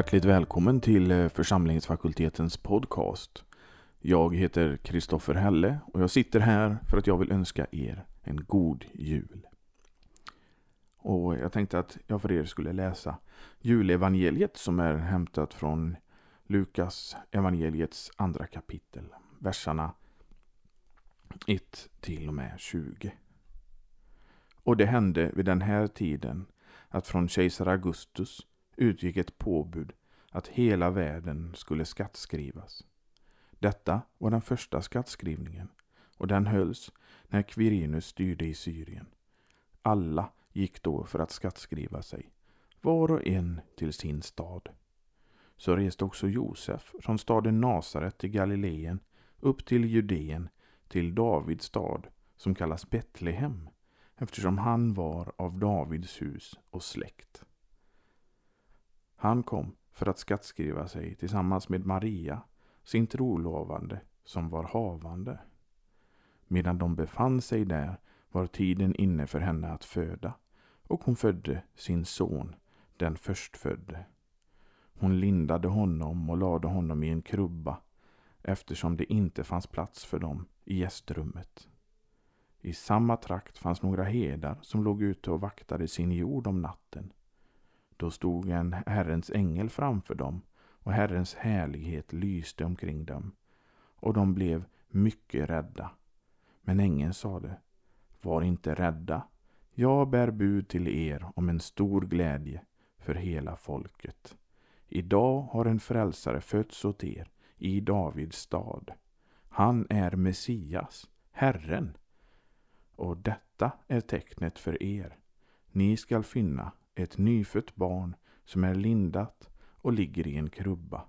Hjärtligt välkommen till eh, församlingsfakultetens podcast. Jag heter Kristoffer Helle och jag sitter här för att jag vill önska er en god jul. Och jag tänkte att jag för er skulle läsa julevangeliet som är hämtat från Lukas evangeliets andra kapitel, verserna 1 till och med 20. Och det hände vid den här tiden att från kejsar Augustus utgick ett påbud att hela världen skulle skattskrivas. Detta var den första skattskrivningen och den hölls när Quirinus styrde i Syrien. Alla gick då för att skattskriva sig, var och en till sin stad. Så reste också Josef från staden Nasaret till Galileen upp till Judeen till Davids stad som kallas Betlehem eftersom han var av Davids hus och släkt. Han kom för att skattskriva sig tillsammans med Maria, sin trolovande, som var havande. Medan de befann sig där var tiden inne för henne att föda, och hon födde sin son, den förstfödde. Hon lindade honom och lade honom i en krubba, eftersom det inte fanns plats för dem i gästrummet. I samma trakt fanns några herdar som låg ute och vaktade sin jord om natten. Då stod en Herrens ängel framför dem och Herrens härlighet lyste omkring dem och de blev mycket rädda. Men ängeln sade, var inte rädda. Jag bär bud till er om en stor glädje för hela folket. Idag har en frälsare fötts åt er i Davids stad. Han är Messias, Herren. Och detta är tecknet för er. Ni skall finna ett nyfött barn som är lindat och ligger i en krubba.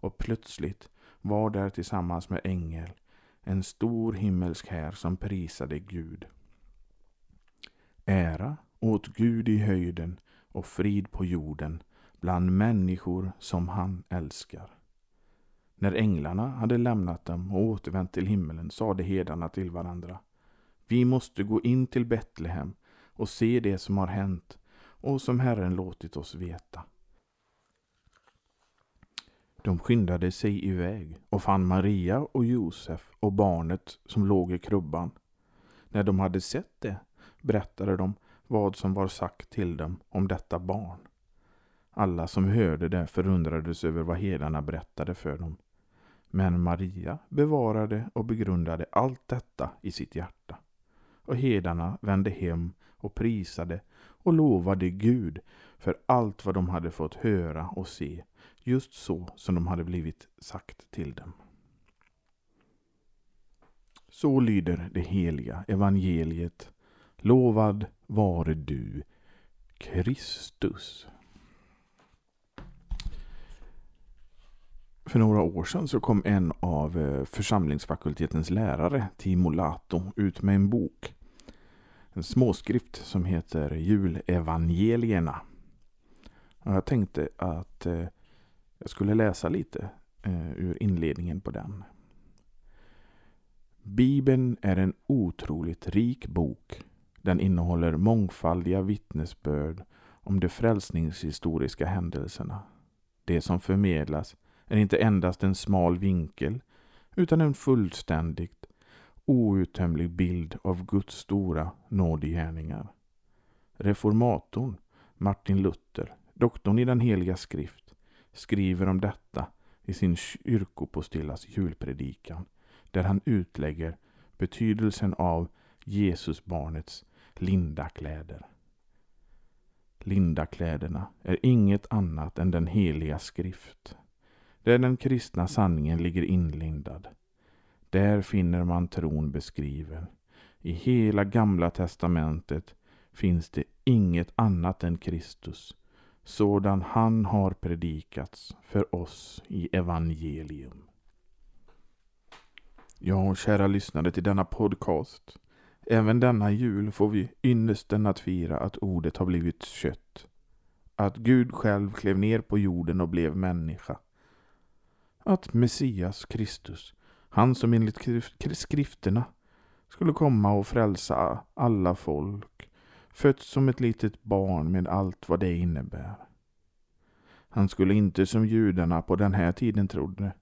Och plötsligt var där tillsammans med ängel en stor himmelsk här som prisade Gud. Ära åt Gud i höjden och frid på jorden bland människor som han älskar. När änglarna hade lämnat dem och återvänt till himmelen sade herdarna till varandra. Vi måste gå in till Betlehem och se det som har hänt och som Herren låtit oss veta. De skyndade sig iväg och fann Maria och Josef och barnet som låg i krubban. När de hade sett det berättade de vad som var sagt till dem om detta barn. Alla som hörde det förundrades över vad herdarna berättade för dem. Men Maria bevarade och begrundade allt detta i sitt hjärta. Och herdarna vände hem och prisade och lovade Gud för allt vad de hade fått höra och se, just så som de hade blivit sagt till dem. Så lyder det heliga evangeliet. Lovad vare du, Kristus. För några år sedan så kom en av eh, församlingsfakultetens lärare, Timo Lato, ut med en bok en småskrift som heter Julevangelierna. Och jag tänkte att eh, jag skulle läsa lite eh, ur inledningen på den. Bibeln är en otroligt rik bok. Den innehåller mångfaldiga vittnesbörd om de frälsningshistoriska händelserna. Det som förmedlas är inte endast en smal vinkel utan en fullständigt outtömlig bild av Guds stora nådegärningar. Reformatorn Martin Luther, doktorn i den heliga skrift, skriver om detta i sin kyrkopostillas julpredikan, där han utlägger betydelsen av Jesusbarnets linda kläder. Lindakläderna är inget annat än den heliga skrift, där den kristna sanningen ligger inlindad. Där finner man tron beskriven. I hela gamla testamentet finns det inget annat än Kristus, sådan han har predikats för oss i evangelium. Ja, kära lyssnare till denna podcast. Även denna jul får vi ynnesten att fira att ordet har blivit kött. Att Gud själv klev ner på jorden och blev människa. Att Messias Kristus han som enligt skrifterna skulle komma och frälsa alla folk, fött som ett litet barn med allt vad det innebär. Han skulle inte som judarna på den här tiden trodde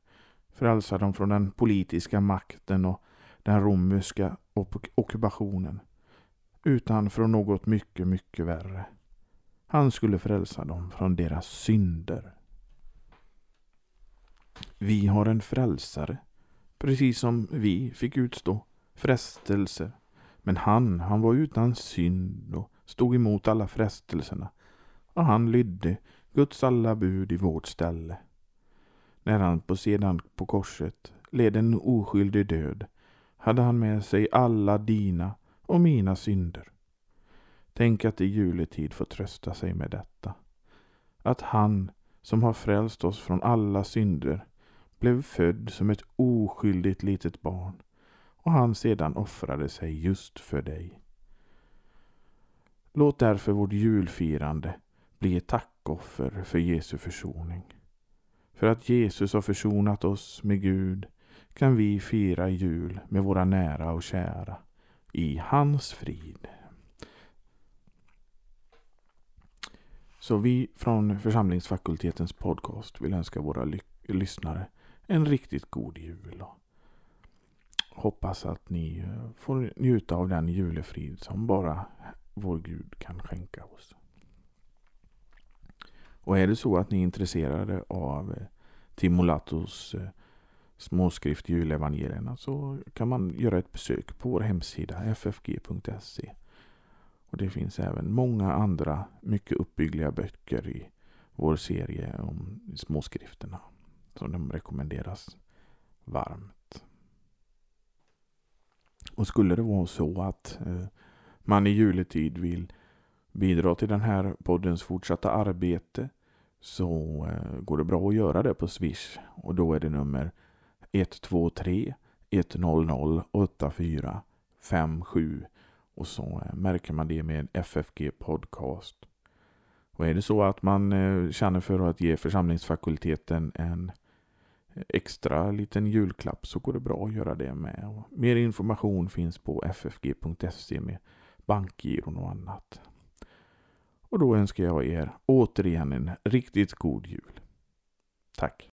frälsa dem från den politiska makten och den romerska ockupationen, utan från något mycket, mycket värre. Han skulle frälsa dem från deras synder. Vi har en frälsare, precis som vi fick utstå frestelser. Men han, han var utan synd och stod emot alla frestelserna. Och han lydde Guds alla bud i vårt ställe. När han på sedan på korset led en oskyldig död hade han med sig alla dina och mina synder. Tänk att i juletid få trösta sig med detta. Att han som har frälst oss från alla synder blev född som ett oskyldigt litet barn och han sedan offrade sig just för dig. Låt därför vårt julfirande bli ett tackoffer för Jesu försoning. För att Jesus har försonat oss med Gud kan vi fira jul med våra nära och kära i hans frid. Så vi från församlingsfakultetens podcast vill önska våra lyssnare en riktigt god jul. Hoppas att ni eh, får njuta av den julefrid som bara vår Gud kan skänka oss. Och är det så att ni är intresserade av eh, Timolatos eh, småskrift Julevangelierna så kan man göra ett besök på vår hemsida ffg.se. Och Det finns även många andra mycket uppbyggliga böcker i vår serie om småskrifterna. Så de rekommenderas varmt. Och skulle det vara så att eh, man i juletid vill bidra till den här poddens fortsatta arbete så eh, går det bra att göra det på Swish och då är det nummer 123 100 8457 och så eh, märker man det med FFG Podcast. Och är det så att man känner för att ge församlingsfakulteten en extra liten julklapp så går det bra att göra det med. Och mer information finns på ffg.se med bankgiron och annat. Och då önskar jag er återigen en riktigt god jul. Tack!